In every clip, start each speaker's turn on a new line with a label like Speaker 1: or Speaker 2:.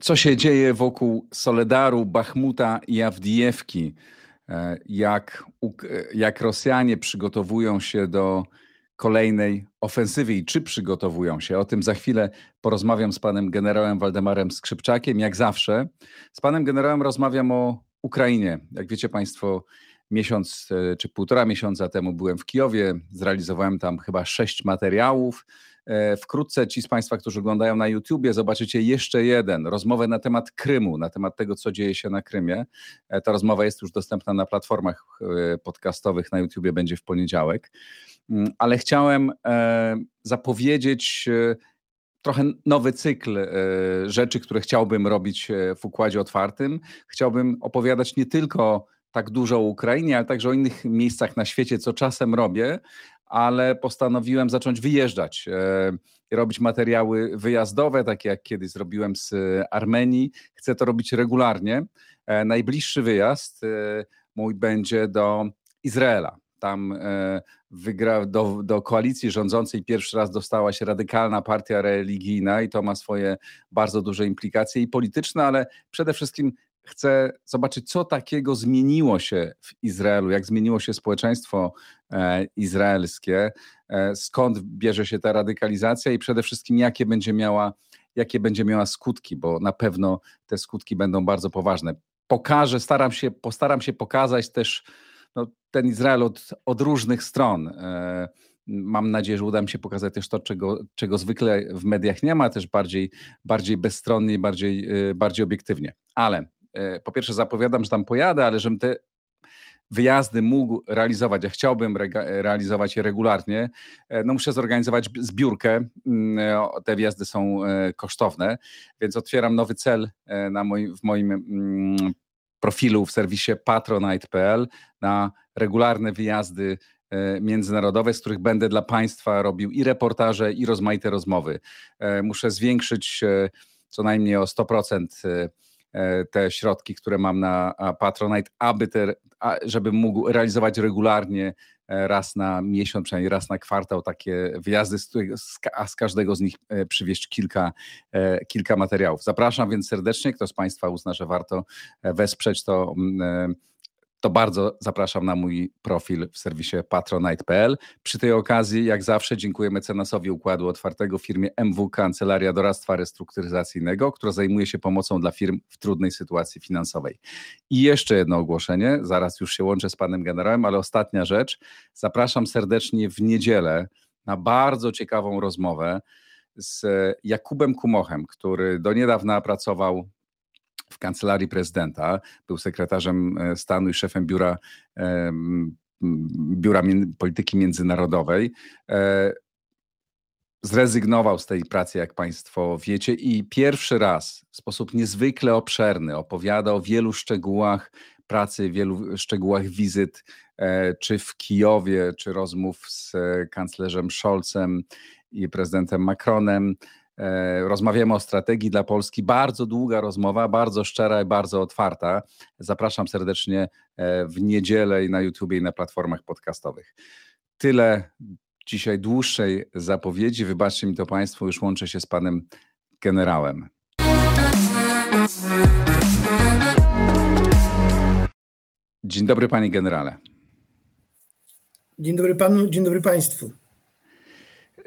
Speaker 1: co się dzieje wokół Soledaru, Bachmuta i Awdijewki, e, jak, jak Rosjanie przygotowują się do kolejnej ofensywy i czy przygotowują się. O tym za chwilę porozmawiam z panem generałem Waldemarem Skrzypczakiem, jak zawsze. Z panem generałem rozmawiam o Ukrainie. Jak wiecie państwo, miesiąc e, czy półtora miesiąca temu byłem w Kijowie, zrealizowałem tam chyba sześć materiałów. E, wkrótce ci z Państwa, którzy oglądają na YouTubie, zobaczycie jeszcze jeden, rozmowę na temat Krymu, na temat tego, co dzieje się na Krymie. E, ta rozmowa jest już dostępna na platformach podcastowych, na YouTubie będzie w poniedziałek. Mm, ale chciałem zapowiedzieć trochę nowy cykl rzeczy, które chciałbym robić w układzie otwartym. Chciałbym opowiadać nie tylko tak dużo o Ukrainie, ale także o innych miejscach na świecie, co czasem robię, ale postanowiłem zacząć wyjeżdżać e, i robić materiały wyjazdowe, takie jak kiedyś zrobiłem z Armenii. Chcę to robić regularnie. E, najbliższy wyjazd e, mój będzie do Izraela. Tam wygra, do, do koalicji rządzącej pierwszy raz dostała się radykalna partia religijna i to ma swoje bardzo duże implikacje i polityczne, ale przede wszystkim chcę zobaczyć, co takiego zmieniło się w Izraelu, jak zmieniło się społeczeństwo e, izraelskie, e, skąd bierze się ta radykalizacja i przede wszystkim jakie będzie miała, jakie będzie miała skutki, bo na pewno te skutki będą bardzo poważne. Pokażę, staram się, postaram się pokazać też ten Izrael od, od różnych stron. E, mam nadzieję, że uda mi się pokazać też to, czego, czego zwykle w mediach nie ma, też bardziej, bardziej bezstronnie, bardziej, bardziej obiektywnie. Ale E, po pierwsze zapowiadam, że tam pojadę, ale żebym te wyjazdy mógł realizować, ja chciałbym realizować je regularnie, e, no muszę zorganizować zbiórkę. Mm, e, te wjazdy są kosztowne, więc otwieram nowy cel na w moim mm, profilu w serwisie patronite.pl na regularne wyjazdy międzynarodowe, z których będę dla Państwa robił i reportaże, i rozmaite rozmowy. Muszę zwiększyć co najmniej o 100% E, te środki, które mam na Patronite, aby te, żeby mógł realizować regularnie e, raz na miesiąc, przynajmniej raz na kwartał takie wyjazdy, a z każdego z nich e, przywieźć kilka, kilka materiałów. Zapraszam więc serdecznie, kto z Państwa uzna, że warto wesprzeć to mm, to bardzo zapraszam na mój profil w serwisie patronite.pl. Przy tej okazji, jak zawsze, dziękuję mecenasowi Układu Otwartego firmie MW Kancelaria Doradztwa Restrukturyzacyjnego, która zajmuje się pomocą dla firm w trudnej sytuacji finansowej. I jeszcze jedno ogłoszenie, zaraz już się łączę z panem generałem, ale ostatnia rzecz. Zapraszam serdecznie w niedzielę na bardzo ciekawą rozmowę z Jakubem Kumochem, który do niedawna pracował w kancelarii prezydenta, był sekretarzem e, stanu i szefem biura, biura Polityki Międzynarodowej. E, zrezygnował z tej pracy, jak Państwo wiecie, i pierwszy raz w sposób niezwykle obszerny opowiada o wielu szczegółach pracy, wielu szczegółach wizyt, e, czy w Kijowie, czy rozmów z kanclerzem Scholzem i prezydentem Macronem. E, rozmawiamy o strategii dla Polski. Bardzo długa rozmowa, bardzo szczera i bardzo otwarta. Zapraszam serdecznie e, w niedzielę i na YouTube i na platformach podcastowych. Tyle dzisiaj dłuższej zapowiedzi. Wybaczcie mi to Państwo, już łączę się z panem generałem. Dzień dobry, panie generale.
Speaker 2: Dzień dobry panu, dzień dobry państwu.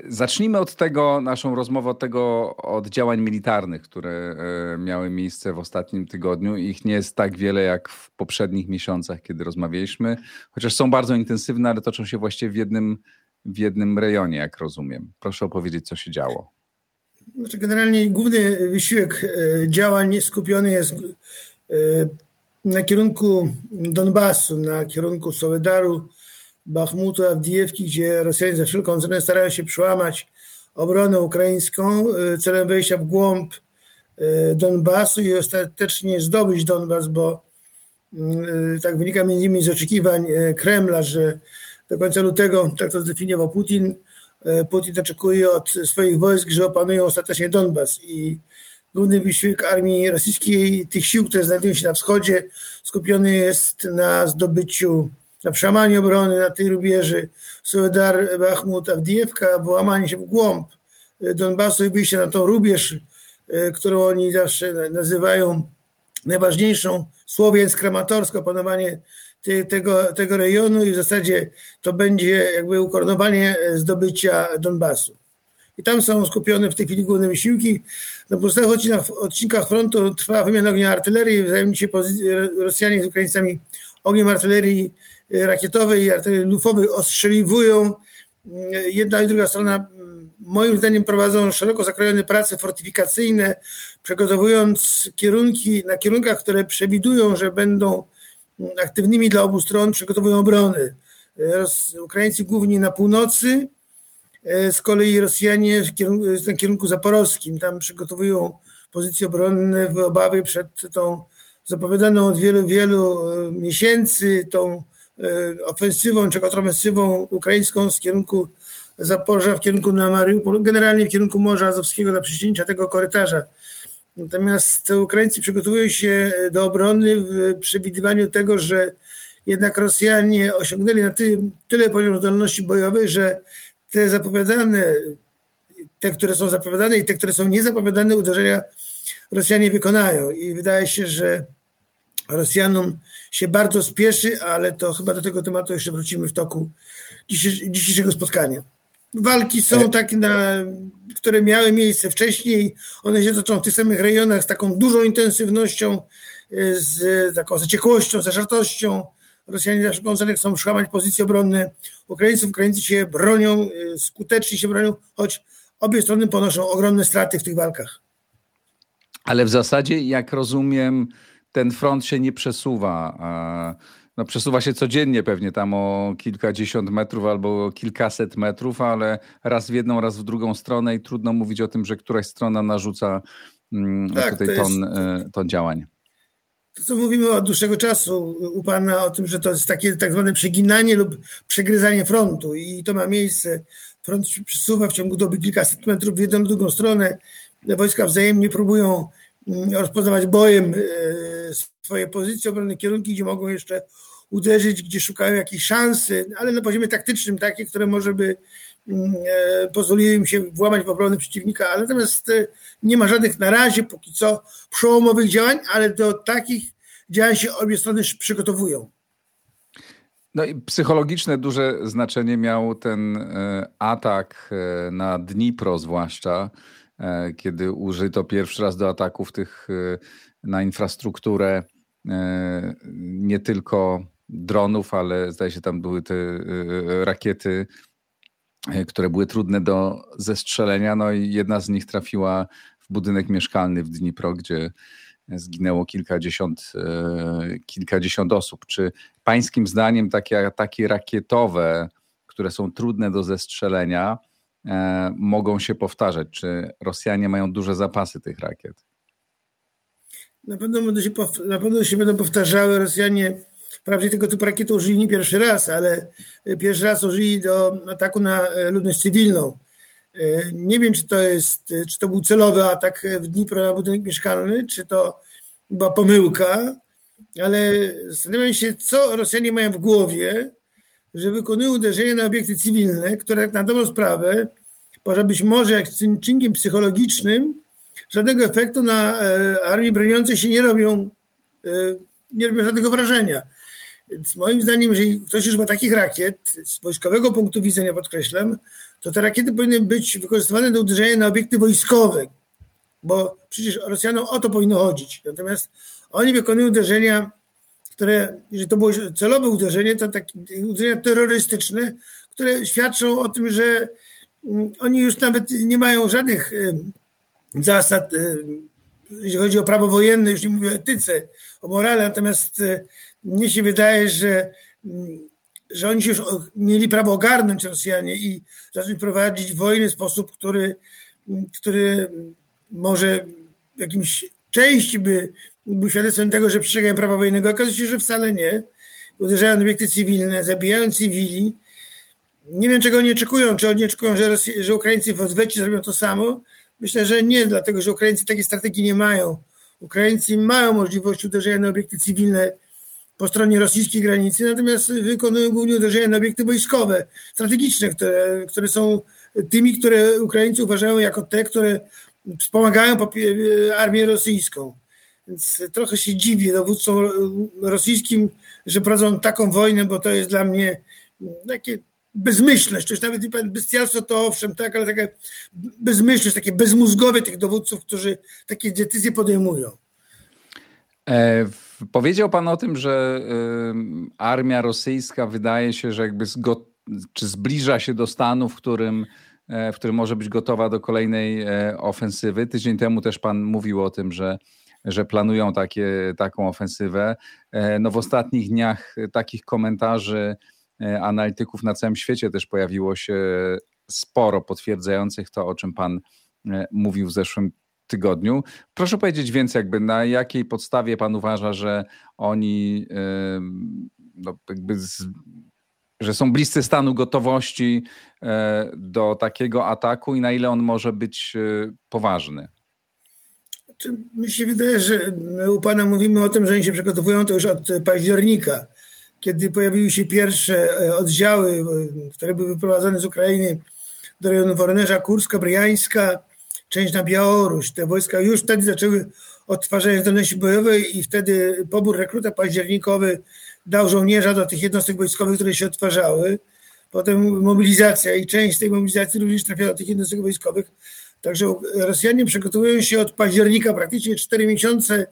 Speaker 1: Zacznijmy od tego, naszą rozmowę od tego, od działań militarnych, które e, miały miejsce w ostatnim tygodniu. Ich nie jest tak wiele jak w poprzednich miesiącach, kiedy rozmawialiśmy, chociaż są bardzo intensywne, ale toczą się właściwie w jednym, w jednym rejonie, jak rozumiem. Proszę opowiedzieć, co się działo.
Speaker 2: Znaczy generalnie główny wysiłek e, działań skupiony jest e, na kierunku Donbasu, na kierunku Soledaru, Bachmutu, Awdijewki, gdzie Rosjanie za wszelką cenę starają się przełamać obronę ukraińską e, celem wejścia w głąb e, Donbasu i ostatecznie zdobyć Donbas, bo e, tak wynika między innymi z oczekiwań Kremla, że do końca lutego, tak to zdefiniował Putin, Putin oczekuje od swoich wojsk, że opanują ostatecznie Donbas i główny wysiłek armii rosyjskiej, tych sił, które znajdują się na wschodzie, skupiony jest na zdobyciu, na przełamaniu obrony na tej rubieży Soledar, Bachmut, Awdijewka, włamanie się w głąb Donbasu i wyjście na tą rubież, którą oni zawsze nazywają najważniejszą słowiańsk krematorsko, panowanie tego, tego rejonu i w zasadzie to będzie jakby ukoronowanie zdobycia Donbasu. I tam są skupione w tej chwili główne wysiłki. Na pozostałych odcinkach, odcinkach frontu trwa wymiana ognia artylerii, wzajemnie się Rosjanie z Ukraińcami ogniem artylerii rakietowej i artylerii lufowej ostrzeliwują. Jedna i druga strona moim zdaniem prowadzą szeroko zakrojone prace fortyfikacyjne, przygotowując kierunki na kierunkach, które przewidują, że będą aktywnymi dla obu stron, przygotowują obrony. Ukraińcy głównie na północy, z kolei Rosjanie w kierunku, w kierunku zaporowskim. Tam przygotowują pozycje obronne w obawie przed tą zapowiadaną od wielu, wielu miesięcy tą ofensywą czy kontrofensywą ukraińską z kierunku Zaporza w kierunku na Mariupol, generalnie w kierunku Morza Azowskiego dla przycięcia tego korytarza. Natomiast Ukraińcy przygotowują się do obrony w przewidywaniu tego, że jednak Rosjanie osiągnęli na tyle poziom zdolności bojowej, że te zapowiadane, te, które są zapowiadane i te, które są niezapowiadane uderzenia Rosjanie wykonają. I wydaje się, że Rosjanom się bardzo spieszy, ale to chyba do tego tematu jeszcze wrócimy w toku dzisiejszego spotkania. Walki są e- takie, na, które miały miejsce wcześniej. One się toczą w tych samych rejonach z taką dużą intensywnością, e, z taką zaciekłością, zażartością. Rosjanie za wszelką cenę chcą przełamać pozycje obronne Ukraińców. Ukraińcy się bronią, e, skutecznie się bronią, choć obie strony ponoszą ogromne straty w tych walkach.
Speaker 1: Ale w zasadzie, jak rozumiem, ten front się nie przesuwa no, przesuwa się codziennie pewnie tam o kilkadziesiąt metrów albo kilkaset metrów, ale raz w jedną, raz w drugą stronę i trudno mówić o tym, że któraś strona narzuca mm, tak, tutaj to ton, jest... E, ton działań.
Speaker 2: To, co mówimy od dłuższego czasu u Pana o tym, że to jest takie tak zwane przeginanie lub przegryzanie frontu i to ma miejsce. Front przesuwa w ciągu doby kilkaset metrów w jedną, w drugą stronę. Wojska wzajemnie próbują mm, rozpoznawać bojem e, swoje pozycje, obronne kierunki, gdzie mogą jeszcze uderzyć, gdzie szukają jakiejś szansy, ale na poziomie taktycznym takie, które może by mm, e, pozwoliły im się włamać w obronę przeciwnika, ale natomiast e, nie ma żadnych na razie póki co przełomowych działań, ale do takich działań się obie strony przygotowują.
Speaker 1: No i psychologiczne duże znaczenie miał ten atak na Dnipro zwłaszcza, kiedy użyto pierwszy raz do ataków tych na infrastrukturę E, nie tylko dronów, ale zdaje się tam były te e, rakiety, e, które były trudne do zestrzelenia. No i jedna z nich trafiła w budynek mieszkalny w Dnipro, gdzie zginęło kilkadziesiąt, kilkadziesiąt osób. Czy pańskim zdaniem takie ataki rakietowe, które są trudne do zestrzelenia, mogą się powtarzać? Czy Rosjanie mają duże zapasy tych rakiet?
Speaker 2: Na pewno, będą się, na pewno się będą powtarzały. Rosjanie wprawdzie tego typu rakiety użyli nie pierwszy raz, ale pierwszy raz użyli do ataku na e, ludność cywilną. E, nie wiem, czy to jest, e, czy to był celowy atak w Dnipro na budynek mieszkalny, czy to była pomyłka, ale zastanawiam się, co Rosjanie mają w głowie, że wykonują uderzenie na obiekty cywilne, które na dobrą sprawę może być może jak czynnikiem psychologicznym żadnego efektu na e, armii broniącej się nie robią, e, nie robią żadnego wrażenia. Więc moim zdaniem, jeżeli ktoś już ma takich rakiet, z wojskowego punktu widzenia podkreślam, to te rakiety powinny być wykorzystywane do uderzenia na obiekty wojskowe, bo przecież Rosjanom o to powinno chodzić. Natomiast oni wykonują uderzenia, które, jeżeli to było celowe uderzenie, to takie uderzenia terrorystyczne, które świadczą o tym, że mm, oni już nawet nie mają żadnych zasad, y, jeśli chodzi o prawo wojenne, już nie mówię o etyce, o morale, natomiast y, mnie się wydaje, że, mm, że oni się już mieli prawo ogarnąć Rosjanie i zacząć prowadzić wojnę w sposób, który, mm, który może w jakimś części by był świadectwem tego, że przestrzegają prawa wojennego. Okazuje się, że wcale nie. Uderzają na obiekty cywilne, zabijają cywili. Nie wiem, czego oni oczekują. Czy oni oczekują, że, Rosji, że Ukraińcy w odwecie zrobią to samo, Myślę, że nie, dlatego że Ukraińcy takiej strategii nie mają. Ukraińcy mają możliwość uderzenia na obiekty cywilne po stronie rosyjskiej granicy, natomiast wykonują głównie uderzenia na obiekty wojskowe, strategiczne, które, które są tymi, które Ukraińcy uważają jako te, które wspomagają armię rosyjską. Więc trochę się dziwię dowódcom rosyjskim, że prowadzą taką wojnę, bo to jest dla mnie takie bezmyślność, już nawet nie bestialstwo to owszem, tak, ale taka bezmyślność, takie bezmózgowie tych dowódców, którzy takie decyzje podejmują.
Speaker 1: E, powiedział Pan o tym, że y, armia rosyjska wydaje się, że jakby zgo, czy zbliża się do stanu, w którym, e, w którym może być gotowa do kolejnej e, ofensywy. Tydzień temu też Pan mówił o tym, że że planują takie, taką ofensywę. E, no w ostatnich dniach takich komentarzy e, analityków na całym świecie też pojawiło się sporo potwierdzających to, o czym Pan e, mówił w zeszłym tygodniu. Proszę powiedzieć więcej, jakby na jakiej podstawie Pan uważa, że oni no, jakby z, że są bliscy stanu gotowości do takiego ataku i na ile on może być poważny?
Speaker 2: Mi się wydaje, że u Pana mówimy o tym, że oni się przygotowują to już od października, kiedy pojawiły się pierwsze e, oddziały, e, które były wyprowadzone z Ukrainy do rejonu Woronerza, Kurska, Bryjańska, część na Białoruś. Te wojska już wtedy zaczęły odtwarzać zdolności bojowe i wtedy pobór rekruta październikowy dał żołnierza do tych jednostek wojskowych, które się odtwarzały. Potem mobilizacja i część z tej mobilizacji również trafiała do tych jednostek wojskowych. Także Rosjanie przygotowują się od października, praktycznie 4 miesiące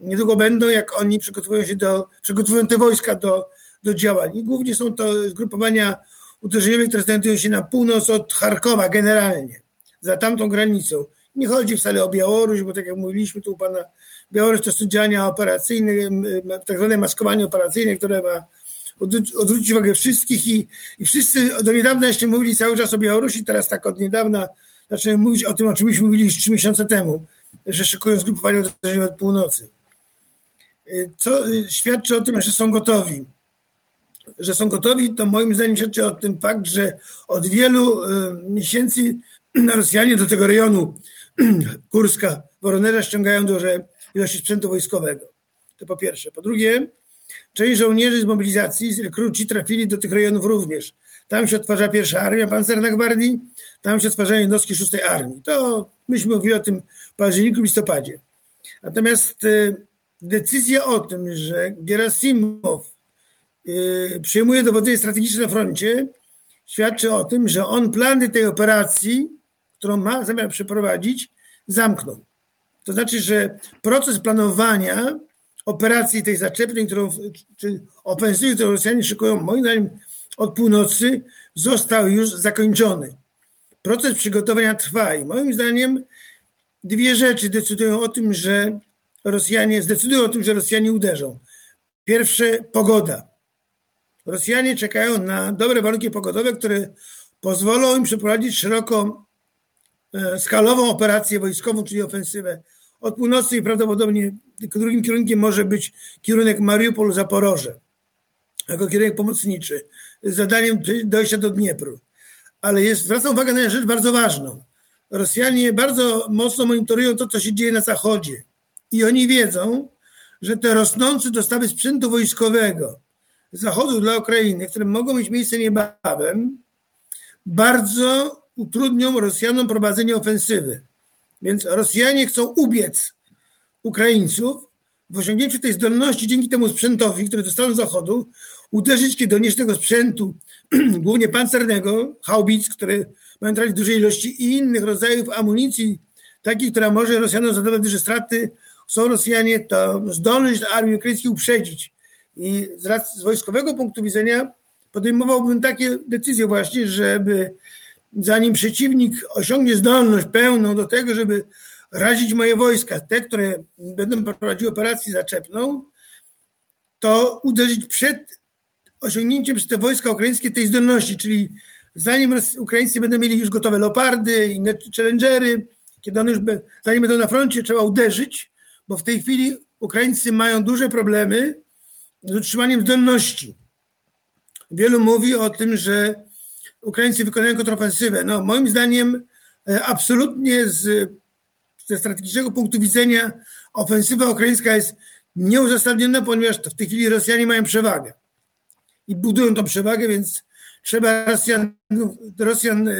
Speaker 2: niedługo będą, jak oni przygotowują się do, przygotowują te wojska do, do działań. I głównie są to zgrupowania uderzeniowe, które znajdują się na północ od Charkowa generalnie, za tamtą granicą. Nie chodzi wcale o Białoruś, bo tak jak mówiliśmy tu u pana, Białoruś to są działania operacyjne, tak zwane maskowanie operacyjne, które ma odwrócić uwagę wszystkich i, i wszyscy do niedawna jeszcze mówili cały czas o Białorusi, teraz tak od niedawna zaczęły mówić o tym, o czym myśmy mówili trzy miesiące temu, że szykują zgrupowanie uderzenia od północy. Y, co y, świadczy o tym, że są gotowi. Że są gotowi, to moim zdaniem świadczy o tym fakt, że od wielu y, miesięcy Rosjanie do tego rejonu Kurska, Woronera ściągają duże ilości sprzętu wojskowego. To po pierwsze. Po drugie, część żołnierzy z mobilizacji, z rekruci trafili do tych rejonów również. Tam się odtwarza pierwsza armia pancerna gwardii, tam się odtwarzają jednostki szóstej armii. To myśmy mówili o tym w październiku, listopadzie. Natomiast y, decyzja o tym, że Gerasimow y, przyjmuje dowodzenie strategiczne na froncie, świadczy o tym, że on plany tej operacji, którą ma zamiar przeprowadzić, zamknął. To znaczy, że proces planowania operacji tej zaczepnej, którą, czy ofensywy, którą Rosjanie szykują, moim zdaniem od północy został już zakończony. Proces przygotowania trwa i moim zdaniem dwie rzeczy decydują o tym, że Rosjanie zdecydują o tym, że Rosjanie uderzą. Pierwsze pogoda. Rosjanie czekają na dobre warunki pogodowe, które pozwolą im przeprowadzić szeroko e, skalową operację wojskową, czyli ofensywę od północy i prawdopodobnie drugim kierunkiem może być kierunek Mariupol-Zaporoże jako kierunek pomocniczy zadaniem dojścia do Dniepru. Ale jest, zwracam uwagę na rzecz bardzo ważną. Rosjanie bardzo mocno monitorują to, co się dzieje na zachodzie. I oni wiedzą, że te rosnące dostawy sprzętu wojskowego z zachodu dla Ukrainy, które mogą mieć miejsce niebawem, bardzo utrudnią Rosjanom prowadzenie ofensywy. Więc Rosjanie chcą ubiec Ukraińców w osiągnięciu tej zdolności dzięki temu sprzętowi, który dostaną z zachodu, uderzyć, kiedy donieść tego sprzętu, głównie pancernego, haubic, które mają tracić duże ilości i innych rodzajów amunicji, takiej, która może Rosjanom zadawać duże straty, są Rosjanie, to zdolność armii ukraińskiej uprzedzić. I z, z wojskowego punktu widzenia podejmowałbym takie decyzje właśnie, żeby zanim przeciwnik osiągnie zdolność pełną do tego, żeby razić moje wojska, te, które będą prowadziły operację zaczepną, to uderzyć przed osiągnięciem przez te wojska ukraińskie tej zdolności, czyli zanim Ukraińcy będą mieli już gotowe leopardy, inne challengery, kiedy one już zanim będą na froncie, trzeba uderzyć, bo w tej chwili Ukraińcy mają duże problemy z utrzymaniem zdolności. Wielu mówi o tym, że Ukraińcy wykonają kontrofensywę. No, moim zdaniem e, absolutnie z, ze strategicznego punktu widzenia ofensywa ukraińska jest nieuzasadniona, ponieważ w tej chwili Rosjanie mają przewagę i budują tą przewagę, więc trzeba Rosjan, Rosjan e,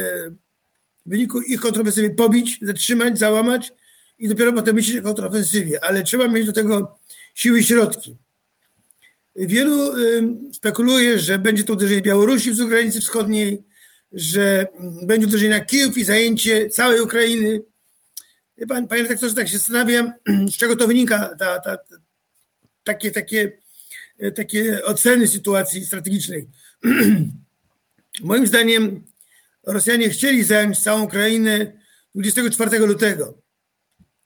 Speaker 2: w wyniku ich kontrofensywy pobić, zatrzymać, załamać i dopiero potem myśleć o kontrofensywie, ale trzeba mieć do tego siły i środki. Wielu spekuluje, że będzie to uderzenie Białorusi z granicy wschodniej, że będzie uderzenie na Kijów i zajęcie całej Ukrainy. Pan, panie redaktorze, tak się zastanawiam, z czego to wynika, ta, ta, takie, takie, takie oceny sytuacji strategicznej. Moim zdaniem Rosjanie chcieli zająć całą Ukrainę 24 lutego,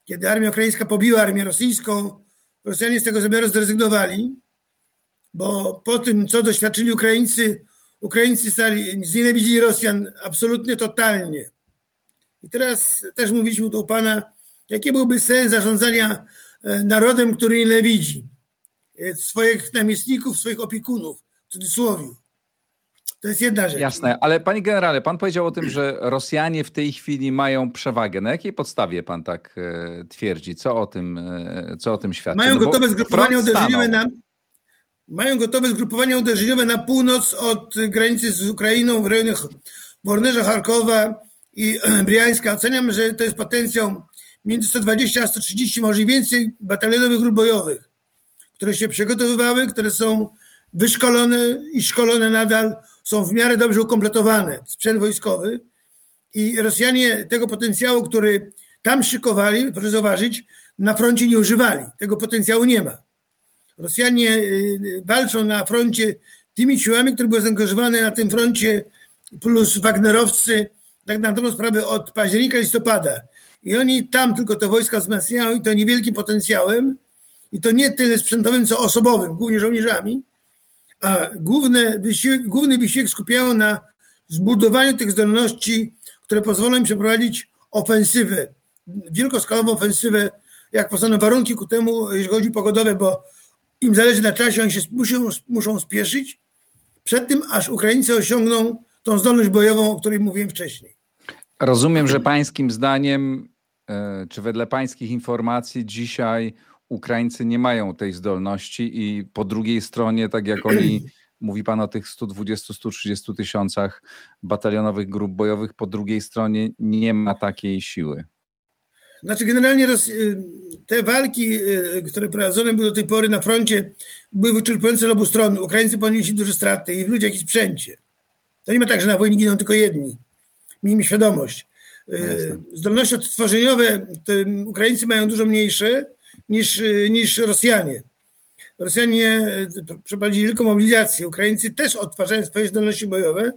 Speaker 2: kiedy armia ukraińska pobiła armię rosyjską. Rosjanie z tego zamiaru zrezygnowali, bo po tym, co doświadczyli Ukraińcy, Ukraińcy stali, znienawidzili Rosjan absolutnie, totalnie. I teraz też mówiliśmy tu u Pana, jaki byłby sens zarządzania e, narodem, który nienawidzi e, swoich namiestników, swoich opiekunów, w cudzysłowie. To jest jedna rzecz.
Speaker 1: Jasne, ale panie generale, pan powiedział o tym, że Rosjanie w tej chwili mają przewagę. Na jakiej podstawie pan tak e, twierdzi? Co o tym, e, co o tym świadczy?
Speaker 2: Mają no gotowe zgrupowania uderzeniowe na, mają gotowe zgrupowania uderzeniowe na północ od granicy z Ukrainą w rejonie Wornerza, Charkowa i Briańska. Oceniam, że to jest potencjał między 120 a 130, może i więcej batalionowych grup bojowych, które się przygotowywały, które są wyszkolone i szkolone nadal są w miarę dobrze ukompletowane, sprzęt wojskowy i Rosjanie tego potencjału, który tam szykowali, proszę zauważyć, na froncie nie używali. Tego potencjału nie ma. Rosjanie y, walczą na froncie tymi siłami, które były zaangażowane na tym froncie, plus Wagnerowcy, tak na dobrą sprawę od października, listopada. I oni tam tylko te wojska wzmacniają i to niewielkim potencjałem, i to nie tyle sprzętowym, co osobowym, głównie żołnierzami a główny wysiłek, główny wysiłek skupiają na zbudowaniu tych zdolności, które pozwolą im przeprowadzić ofensywę, wielkoskalową ofensywę, jak postaną warunki ku temu, jeśli chodzi pogodowe, bo im zależy na czasie, oni się muszą, muszą spieszyć przed tym, aż Ukraińcy osiągną tą zdolność bojową, o której mówiłem wcześniej.
Speaker 1: Rozumiem, że pańskim zdaniem, e, czy wedle pańskich informacji dzisiaj Ukraińcy nie mają tej zdolności i po drugiej stronie, tak jak oni, mówi Pan o tych 120-130 tysiącach batalionowych grup bojowych, po drugiej stronie nie ma takiej siły.
Speaker 2: Znaczy generalnie y, te walki, y, które prowadzone były do tej pory na froncie, były wyczerpujące obu stron. Ukraińcy ponieśli duże straty i w ludziach i sprzęcie. To nie ma tak, że na wojnie giną tylko jedni. Miejmy świadomość. Y, zdolności odtworzeniowe Ukraińcy mają dużo mniejsze, niż, niż Rosjanie. Rosjanie e, przeprowadzili wielką mobilizację. Ukraińcy też odtwarzają swoje zdolności bojowe,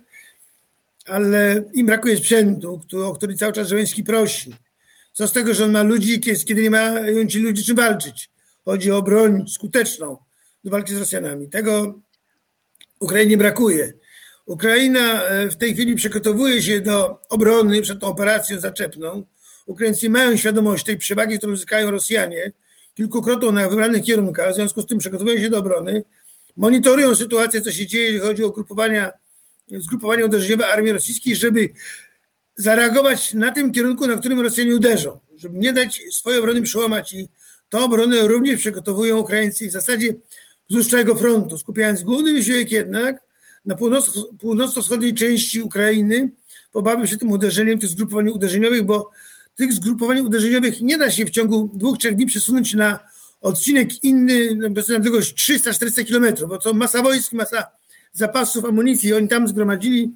Speaker 2: ale im brakuje sprzętu, o który cały czas Żołęski prosi. Co z tego, że on ma ludzi, kiedy nie mają ci ludzie czym walczyć. Chodzi o broń skuteczną do walki z Rosjanami. Tego Ukrainie brakuje. Ukraina e, w tej chwili przygotowuje się do obrony przed tą operacją zaczepną. Ukraińcy mają świadomość tej przewagi, którą uzyskają Rosjanie, kilkukrotnie na wybranych kierunkach, w związku z tym przygotowują się do obrony, monitorują sytuację, co się dzieje, jeśli chodzi o grupowania, zgrupowania uderzeniowe armii rosyjskiej, żeby zareagować na tym kierunku, na którym Rosjanie uderzą, żeby nie dać swojej obrony przełamać i tą obronę również przygotowują Ukraińcy w zasadzie wzdłuż całego frontu, skupiając główny wysiłek jednak na północno-wschodniej części Ukrainy, pobawił się tym uderzeniem, tych zgrupowań uderzeniowych, bo tych zgrupowań uderzeniowych nie da się w ciągu dwóch, trzech dni przesunąć na odcinek inny, na odległość 300-400 kilometrów, bo to masa wojsk, masa zapasów amunicji. Oni tam zgromadzili,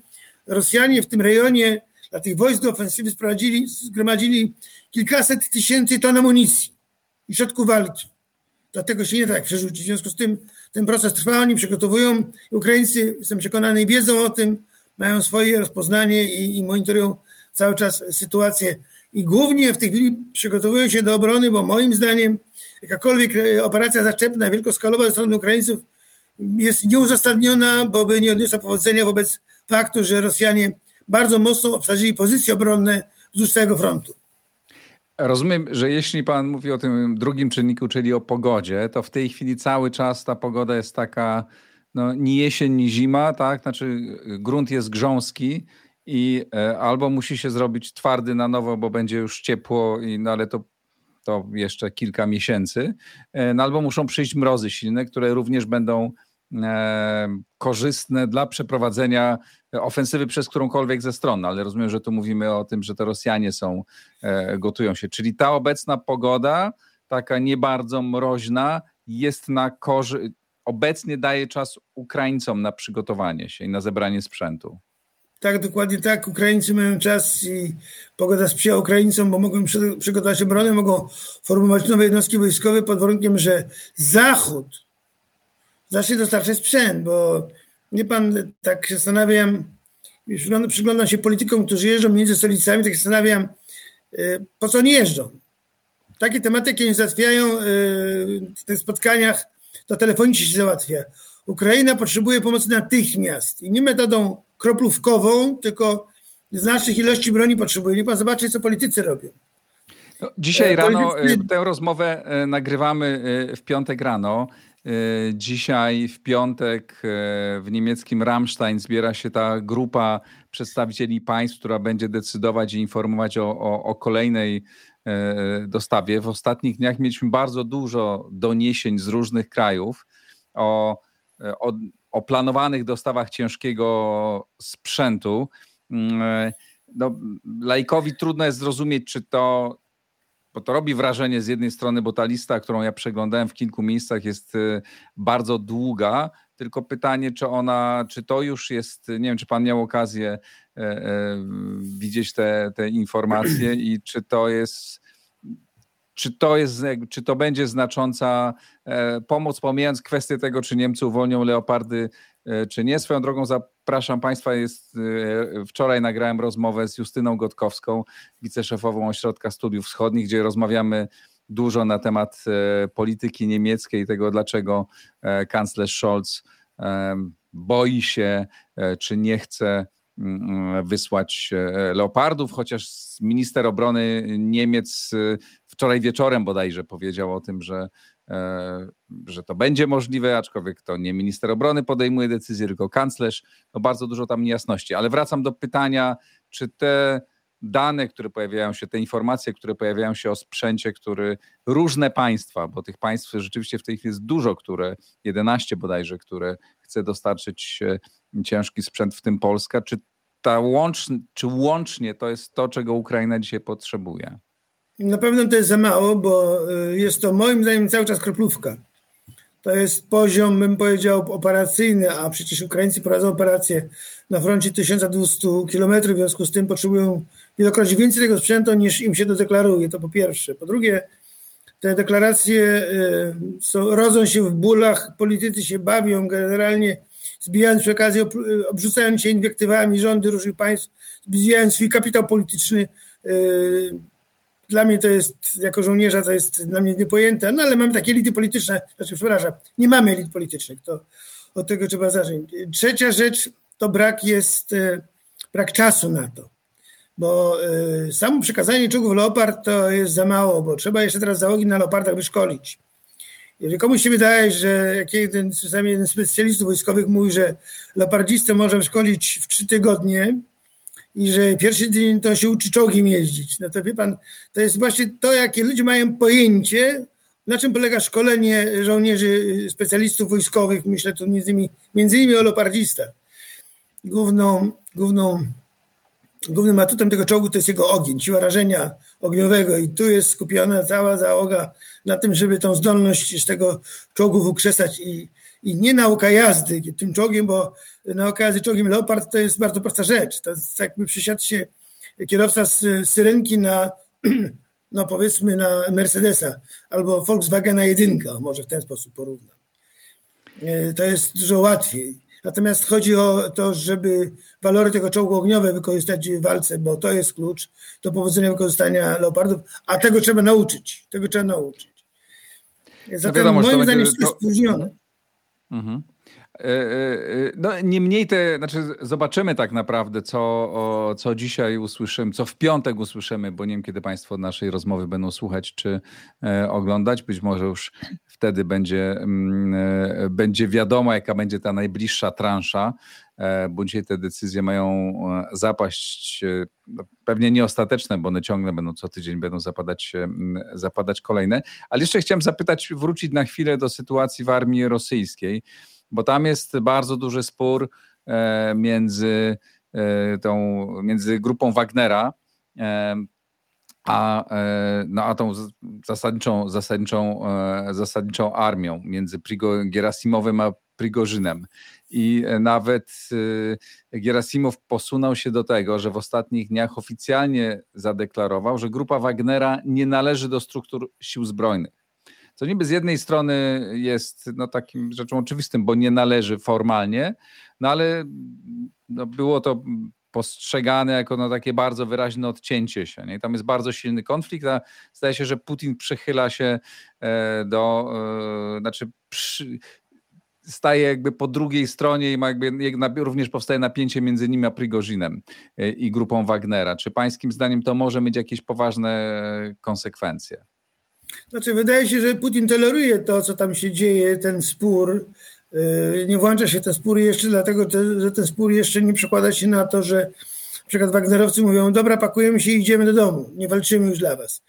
Speaker 2: Rosjanie w tym rejonie dla tych wojsk do ofensywy sprowadzili, zgromadzili kilkaset tysięcy ton amunicji i środków walki. Dlatego się nie da tak przerzucić. W związku z tym ten proces trwa, oni przygotowują. Ukraińcy, jestem przekonany, wiedzą o tym, mają swoje rozpoznanie i, i monitorują cały czas sytuację i głównie w tej chwili przygotowują się do obrony, bo moim zdaniem jakakolwiek e, operacja zaczepna, wielkoskalowa ze strony Ukraińców jest nieuzasadniona, bo by nie odniosła powodzenia wobec faktu, że Rosjanie bardzo mocno obsadzili pozycje obronne wzdłuż całego frontu.
Speaker 1: Rozumiem, że jeśli pan mówi o tym drugim czynniku, czyli o pogodzie, to w tej chwili cały czas ta pogoda jest taka, no, ni jesień, ni zima, tak? Znaczy grunt jest grząski, i albo musi się zrobić twardy na nowo, bo będzie już ciepło, i, no ale to to jeszcze kilka miesięcy, no albo muszą przyjść mrozy silne, które również będą e, korzystne dla przeprowadzenia ofensywy przez którąkolwiek ze stron, ale rozumiem, że tu mówimy o tym, że to Rosjanie są, e, gotują się. Czyli ta obecna pogoda, taka nie bardzo mroźna, jest na korzyść, obecnie daje czas Ukraińcom na przygotowanie się i na zebranie sprzętu.
Speaker 2: Tak, dokładnie tak. Ukraińcy mają czas i pogoda sprzyja Ukraińcom, bo mogą przygotować obronę, mogą formować nowe jednostki wojskowe pod warunkiem, że Zachód zacznie dostarczać sprzęt, bo nie pan tak się zastanawiam, przyglądam, przyglądam się politykom, którzy jeżdżą między stolicami, tak się zastanawiam, y, po co nie jeżdżą. Takie tematy, jakie nie załatwiają y, w tych spotkaniach, to telefonicznie się załatwia. Ukraina potrzebuje pomocy natychmiast i nie metodą kroplówkową, tylko znacznych ilości broni potrzebuje. Nie pan zobaczy, co politycy robią.
Speaker 1: No, dzisiaj e, rano politycy... tę rozmowę e, nagrywamy e, w piątek rano. Dzisiaj w piątek w niemieckim Rammstein zbiera się ta grupa przedstawicieli państw, która będzie decydować i informować o, o, o kolejnej dostawie. W ostatnich dniach mieliśmy bardzo dużo doniesień z różnych krajów o, o, o planowanych dostawach ciężkiego sprzętu. Mm, no, lajkowi trudno jest zrozumieć, czy to bo to robi wrażenie z jednej strony, bo ta lista, którą ja przeglądałem w kilku miejscach, jest y, bardzo długa. Tylko pytanie, czy ona, czy to już jest, nie wiem, czy pan miał okazję e, e, widzieć te, te informacje i czy to jest, czy to jest, czy to będzie znacząca e, pomoc, pomijając kwestię tego, czy Niemcy uwolnią leopardy, czy nie. Swoją drogą zapraszam Państwa, jest, wczoraj nagrałem rozmowę z Justyną Gotkowską, wiceszefową Ośrodka Studiów Wschodnich, gdzie rozmawiamy dużo na temat polityki niemieckiej i tego, dlaczego kanclerz Scholz boi się, czy nie chce wysłać leopardów, chociaż minister obrony Niemiec wczoraj wieczorem bodajże powiedział o tym, że, e, że to będzie możliwe, aczkolwiek to nie minister obrony podejmuje decyzję, tylko kanclerz. No bardzo dużo tam niejasności. Ale wracam do pytania, czy te dane, które pojawiają się, te informacje, które pojawiają się o sprzęcie, który różne państwa, bo tych państw rzeczywiście w tej chwili jest dużo, które, 11 bodajże, które chce dostarczyć e, ciężki sprzęt, w tym Polska, czy ta łącz, czy łącznie to jest to, czego Ukraina dzisiaj potrzebuje?
Speaker 2: Na pewno to jest za mało, bo y, jest to moim zdaniem cały czas kroplówka. To jest poziom, bym powiedział, operacyjny, a przecież Ukraińcy prowadzą operacje na froncie 1200 km, w związku z tym potrzebują wielokrotnie więcej tego sprzętu niż im się to deklaruje, to po pierwsze. Po drugie, te deklaracje y, są, rodzą się w bólach, politycy się bawią generalnie, zbijając przy okazji, obrzucając się inwektywami rządy różnych państw, zbijając swój kapitał polityczny, y, dla mnie to jest, jako żołnierza, to jest dla mnie niepojęte, no ale mamy takie elity polityczne, znaczy przepraszam, nie mamy elit politycznych, to od tego trzeba zacząć. Trzecia rzecz to brak jest, e, brak czasu na to, bo y, samo przekazanie czołgów Leopard to jest za mało, bo trzeba jeszcze teraz załogi na Leopardach wyszkolić. Jeżeli komuś się wydaje, że jak jeden, czasami jeden z specjalistów wojskowych mówi, że leopardzistę może szkolić w trzy tygodnie, i że pierwszy dzień to się uczy czołgiem jeździć. No to wie pan, to jest właśnie to, jakie ludzie mają pojęcie, na czym polega szkolenie żołnierzy, specjalistów wojskowych, myślę tu między innymi, między innymi o leopardzistach. Główną, główną, głównym atutem tego czołgu to jest jego ogień, siła rażenia ogniowego i tu jest skupiona cała załoga na tym, żeby tą zdolność z tego czołgu wykrzesać i, i nie nauka jazdy tym czołgiem, bo nauka jazdy czołgiem Leopard to jest bardzo prosta rzecz. To jest jakby przysiadł się kierowca z syrenki na, no powiedzmy na Mercedesa albo Volkswagena jedynka, może w ten sposób porównam. E, to jest dużo łatwiej. Natomiast chodzi o to, żeby walory tego czołgu ogniowego wykorzystać w walce, bo to jest klucz do powodzenia wykorzystania leopardów, a tego trzeba nauczyć. Tego trzeba nauczyć.
Speaker 1: Zatem no wiadomo, moim zdaniem jest to spóźnione. Mhm. no, niemniej te, znaczy zobaczymy tak naprawdę, co, co dzisiaj usłyszymy, co w piątek usłyszymy, bo nie wiem, kiedy Państwo naszej rozmowy będą słuchać czy oglądać. Być może już wtedy będzie, mm, będzie wiadomo, jaka będzie ta najbliższa transza E, bo dzisiaj te decyzje mają e, zapaść, e, no, pewnie nie ostateczne, bo one ciągle będą co tydzień będą zapadać, zapadać kolejne. Ale jeszcze chciałem zapytać, wrócić na chwilę do sytuacji w armii rosyjskiej, bo tam jest bardzo duży spór między tą, między grupą Wagnera, a, no, a tą zasadniczą, zasadniczą, zasadniczą armią między Prigo, Gerasimowym a Prigorzynem. I e, nawet e, Gerasimow posunął się do tego, że w ostatnich dniach oficjalnie zadeklarował, że grupa Wagnera nie należy do struktur sił zbrojnych. Co niby z jednej strony jest no, takim rzeczą oczywistym, bo nie należy formalnie, no ale no, było to postrzegane jako no, takie bardzo wyraźne odcięcie się. Nie? Tam jest bardzo silny konflikt, a zdaje się, że Putin przychyla się e, do, znaczy przy, staje jakby po drugiej stronie i ma jakby również powstaje napięcie między nim a Prigozinem e, i grupą Wagnera. Czy pańskim zdaniem to może mieć jakieś poważne konsekwencje?
Speaker 2: Znaczy, wydaje się, że Putin toleruje to, co tam się dzieje, ten spór. E, nie włącza się ten spór jeszcze dlatego, że ten spór jeszcze nie przekłada się na to, że na przykład Wagnerowcy mówią, dobra, pakujemy się i idziemy do domu, nie walczymy już dla was.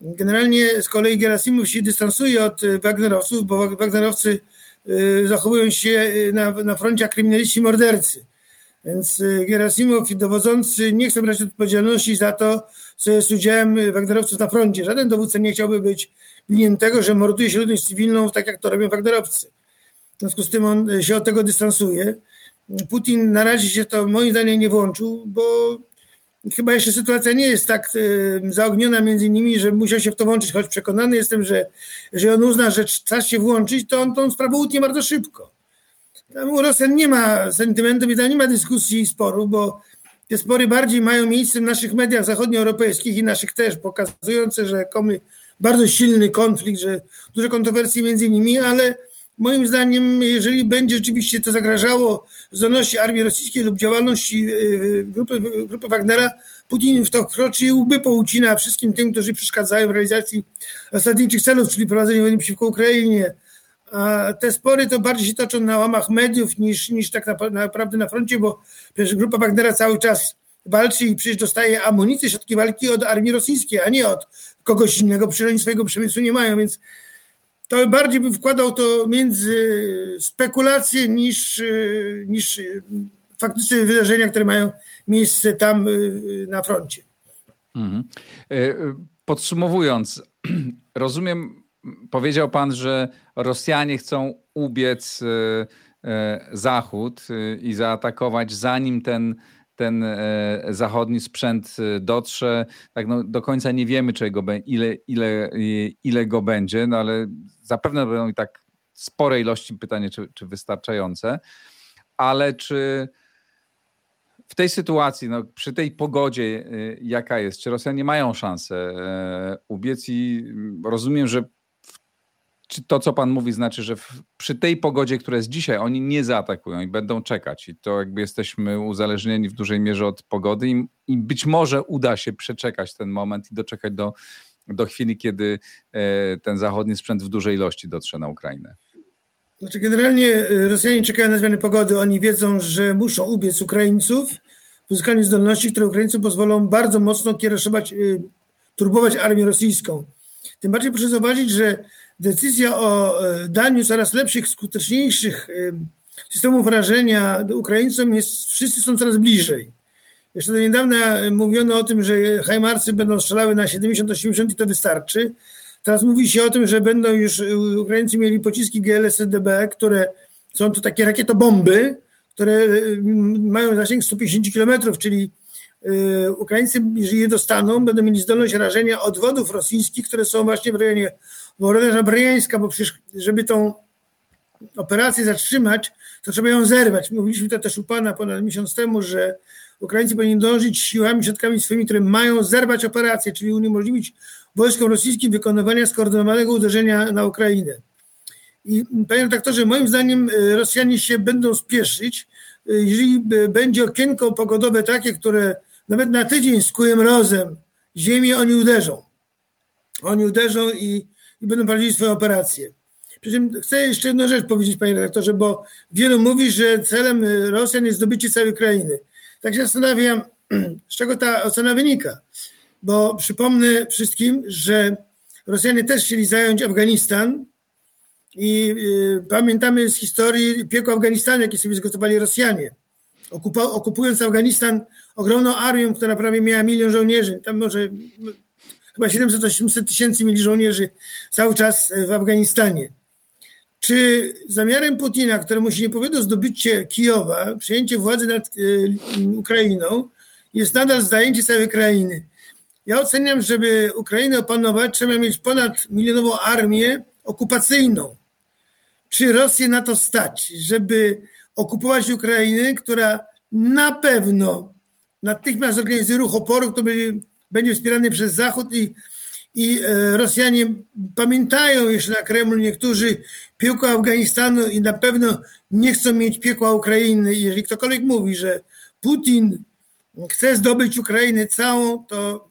Speaker 2: Generalnie z kolei Gerasimów się dystansuje od Wagnerowców, bo Wagnerowcy zachowują się y, na, na froncie kryminaliści mordercy. Więc y, Gerasimow i dowodzący nie chcą brać odpowiedzialności za to, co jest udziałem Wagnerowców na froncie. Żaden dowódca nie chciałby być winien tego, że morduje się ludność cywilną, tak jak to robią Wagnerowcy. W związku z tym on się od tego dystansuje. Putin na razie się to moim zdaniem nie włączył, bo chyba jeszcze sytuacja nie jest tak zaogniona między nimi, że musiał się w to włączyć, choć przekonany jestem, że jeżeli on uzna, że czas się włączyć, to on tą sprawę utnie bardzo szybko. Tam u Rosjan nie ma sentymentu, i tam nie ma dyskusji i sporu, bo te spory bardziej mają miejsce w naszych mediach zachodnioeuropejskich i naszych też, pokazujące, że komy bardzo silny konflikt, że duże kontrowersje między nimi, ale moim zdaniem, jeżeli będzie rzeczywiście to zagrażało zdolności armii rosyjskiej lub działalności y, grupy, grupy Wagnera, Putin w to wkroczy i łby poucina wszystkim tym, którzy przeszkadzają w realizacji zasadniczych celów, czyli prowadzeniu wojny przeciwko Ukrainie. A te spory to bardziej się toczą na łamach mediów niż, niż tak naprawdę na froncie, bo przecież grupa Wagnera cały czas walczy i przecież dostaje amunicję, środki walki od armii rosyjskiej, a nie od kogoś innego, przecież oni swojego przemysłu nie mają, więc to bardziej bym wkładał to między spekulacje niż, niż faktyczne wydarzenia, które mają miejsce tam y, na froncie. Mhm.
Speaker 1: E, podsumowując, rozumiem, powiedział pan, że Rosjanie chcą ubiec e, e, Zachód i zaatakować, zanim ten ten e, zachodni sprzęt e, dotrze. Tak no, do końca nie wiemy, czego, ile, ile, ile go będzie, no ale zapewne będą i tak spore ilości, pytanie, czy, czy wystarczające. Ale czy w tej sytuacji, no, przy tej pogodzie, e, jaka jest, czy Rosjanie mają szansę ubiec i rozumiem, że czy to, co pan mówi, znaczy, że w, przy tej pogodzie, która jest dzisiaj, oni nie zaatakują i będą czekać. I to jakby jesteśmy uzależnieni w dużej mierze od pogody i, i być może uda się przeczekać ten moment i doczekać do, do chwili, kiedy e, ten zachodni sprzęt w dużej ilości dotrze na Ukrainę.
Speaker 2: Znaczy generalnie e, Rosjanie czekają na zmiany pogody. Oni wiedzą, że muszą ubiec Ukraińców w uzyskaniu zdolności, które Ukraińcom pozwolą bardzo mocno kierować, e, turbować armię rosyjską. Tym bardziej proszę zauważyć, że decyzja o e, daniu coraz lepszych, skuteczniejszych e, systemów rażenia Ukraińcom jest, wszyscy są coraz bliżej. Jeszcze do niedawna mówiono o tym, że Hajmarcy będą strzelały na 70-80 i to wystarczy. Teraz mówi się o tym, że będą już e, Ukraińcy mieli pociski GLSDB, które są to takie rakietobomby, które mają zasięg 150 km, czyli Ukraińcy, jeżeli je dostaną, będą mieli zdolność rażenia odwodów rosyjskich, które są właśnie w rejonie Woronerza Briańska, bo przecież, żeby tą operację zatrzymać, to trzeba ją zerwać. Mówiliśmy to też u Pana ponad miesiąc temu, że Ukraińcy powinni dążyć siłami, środkami swoimi, które mają zerwać operację, czyli uniemożliwić wojskom rosyjskim wykonywanie skoordynowanego uderzenia na Ukrainę. I panie redaktorze, moim zdaniem Rosjanie się będą spieszyć, jeżeli będzie okienko pogodowe takie, które nawet na tydzień z kujem rozem ziemię oni uderzą. Oni uderzą i, i będą prowadzili swoje operacje. Przy czym chcę jeszcze jedną rzecz powiedzieć, panie redaktorze, bo wielu mówi, że celem Rosjan jest zdobycie całej krainy. Tak się zastanawiam, z czego ta ocena wynika. Bo przypomnę wszystkim, że Rosjanie też chcieli zająć Afganistan i y, pamiętamy z historii piekło Afganistanu, jakie sobie zgotowali Rosjanie. okupując Afganistan ogromną armią, która prawie miała milion żołnierzy, tam może chyba 700-800 tysięcy mieli żołnierzy cały czas w Afganistanie. Czy zamiarem Putina, któremu się nie powiedział zdobycie Kijowa, przejęcie władzy nad y, Ukrainą, jest nadal zajęcie całej krainy? Ja oceniam, żeby Ukrainę opanować, trzeba mieć ponad milionową armię okupacyjną. Czy Rosję na to stać, żeby okupować Ukrainę, która na pewno natychmiast zorganizuje ruch oporu, który będzie wspierany przez Zachód i, i e, Rosjanie pamiętają jeszcze na Kremlu niektórzy piekła Afganistanu i na pewno nie chcą mieć piekła Ukrainy. Jeżeli ktokolwiek mówi, że Putin chce zdobyć Ukrainę całą, to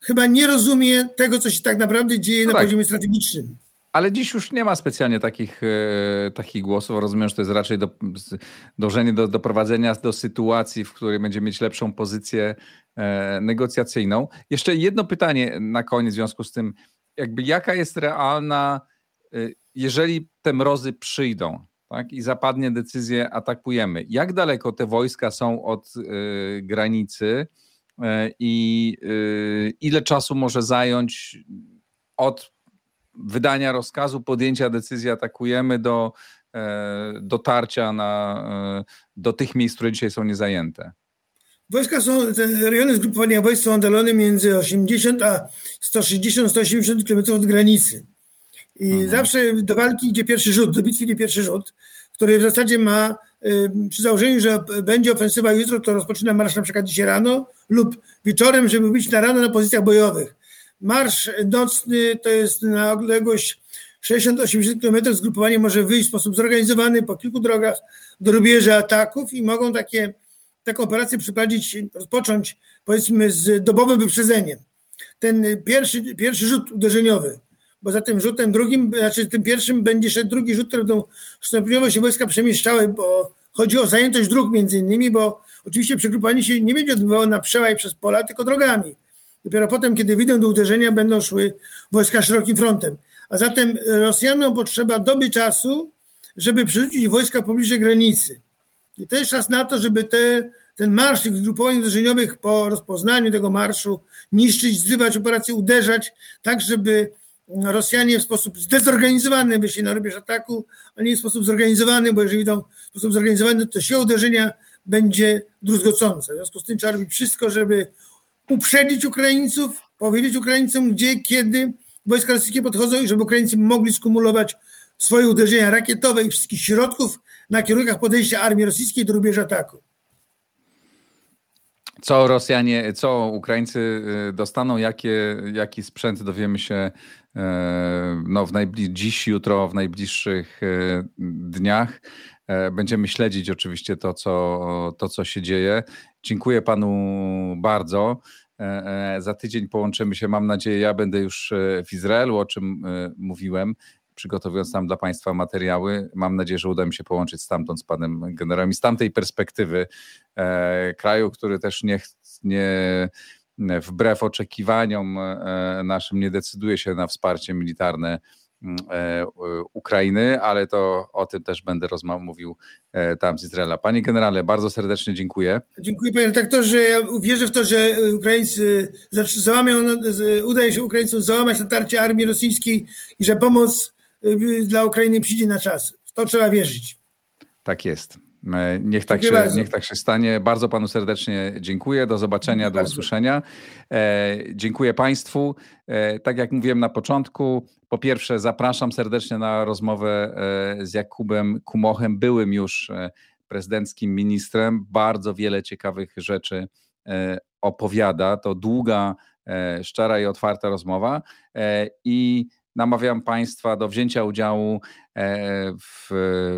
Speaker 2: chyba nie rozumie tego, co się tak naprawdę dzieje no na tak. poziomie strategicznym.
Speaker 1: Ale dziś już nie ma specjalnie takich, e, takich głosów. Rozumiem, że to jest raczej do, dążenie do doprowadzenia do sytuacji, w której będzie mieć lepszą pozycję negocjacyjną. Jeszcze jedno pytanie na koniec w związku z tym. Jakby jaka jest realna, e, jeżeli te mrozy przyjdą tak, i zapadnie decyzja atakujemy, jak daleko te wojska są od granicy i ile czasu może zająć od wydania rozkazu, podjęcia decyzji atakujemy do e, dotarcia na, e, do tych miejsc, które dzisiaj są niezajęte?
Speaker 2: Wojska są, te rejony zgrupowania wojsk są oddalone między 80 a 160-180 km od granicy. I mhm. zawsze do walki idzie pierwszy rzut, do bitwy idzie pierwszy rzut, który w zasadzie ma przy założeniu, że będzie ofensywa jutro, to rozpoczyna marsz na przykład dzisiaj rano lub wieczorem, żeby być na rano na pozycjach bojowych. Marsz nocny to jest na odległość 60-80 km. Zgrupowanie może wyjść w sposób zorganizowany po kilku drogach do rubieża ataków i mogą takie, taką operację przeprowadzić, rozpocząć powiedzmy z dobowym wyprzedzeniem. Ten pierwszy, pierwszy rzut uderzeniowy, bo za tym rzutem drugim, znaczy tym pierwszym będzie szedł drugi rzut, który będą stopniowo się wojska przemieszczały, bo chodzi o zajętość dróg między innymi, bo oczywiście przegrupowanie się nie będzie odbywało na przełaj przez pola, tylko drogami. Dopiero potem, kiedy wyjdą do uderzenia, będą szły wojska szerokim frontem. A zatem Rosjanom potrzeba doby czasu, żeby przerzucić wojska pobliżej granicy. I to jest czas na to, żeby te, ten marsz tych zgrupowań uderzeniowych po rozpoznaniu tego marszu niszczyć, zrywać operacje, uderzać, tak żeby Rosjanie w sposób zdezorganizowany wyszli na rubież ataku, a nie w sposób zorganizowany, bo jeżeli idą w sposób zorganizowany, to siła uderzenia będzie druzgocąca. W związku z tym trzeba robić wszystko, żeby uprzedzić Ukraińców, powiedzieć Ukraińcom, gdzie, kiedy wojska rosyjskie podchodzą i żeby Ukraińcy mogli skumulować swoje uderzenia rakietowe i wszystkich środków na kierunkach podejścia armii rosyjskiej do rubieża ataku.
Speaker 1: Co Rosjanie, co Ukraińcy y, dostaną, jakie, jaki sprzęt dowiemy się y, no, w najbli- dziś, jutro, w najbliższych y, dniach. E, będziemy śledzić oczywiście to co, to, co się dzieje. Dziękuję panu bardzo. E, e, za tydzień połączymy się, mam nadzieję, ja będę już w Izraelu, o czym mówiłem, przygotowując tam dla Państwa materiały. Mam nadzieję, że uda mi się połączyć stamtąd z panem generałem i z tamtej perspektywy kraju, który też nie, nie wbrew oczekiwaniom naszym nie decyduje się na wsparcie militarne Mm, e, Ukrainy, ale to o tym też będę mówił e, tam z Izraela. Panie generale, bardzo serdecznie dziękuję.
Speaker 2: Dziękuję panie redaktorze. Ja wierzę w to, że Ukraińcy załamią, udaje się Ukraińcom załamać natarcie armii rosyjskiej i że pomoc dla Ukrainy przyjdzie na czas. W to trzeba wierzyć.
Speaker 1: Tak jest. E, niech tak, się, niech tak się stanie. Bardzo panu serdecznie dziękuję. Do zobaczenia, do usłyszenia. E, dziękuję państwu. E, tak jak mówiłem na początku, po pierwsze zapraszam serdecznie na rozmowę e, z Jakubem Kumochem, byłym już e, prezydenckim ministrem. Bardzo wiele ciekawych rzeczy opowiada. To długa, szczera i otwarta rozmowa. I namawiam Państwa do wzięcia udziału w,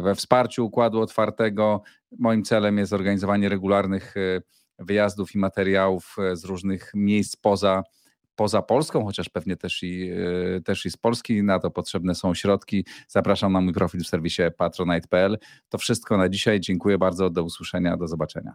Speaker 1: we wsparciu Układu Otwartego. Moim celem jest organizowanie regularnych wyjazdów i materiałów z różnych miejsc poza poza Polską, chociaż pewnie też i, e, też i z Polski. Na to potrzebne są środki. Zapraszam na mój profil w serwisie patronite.pl. To wszystko na dzisiaj. Dziękuję bardzo. Do usłyszenia. Do zobaczenia.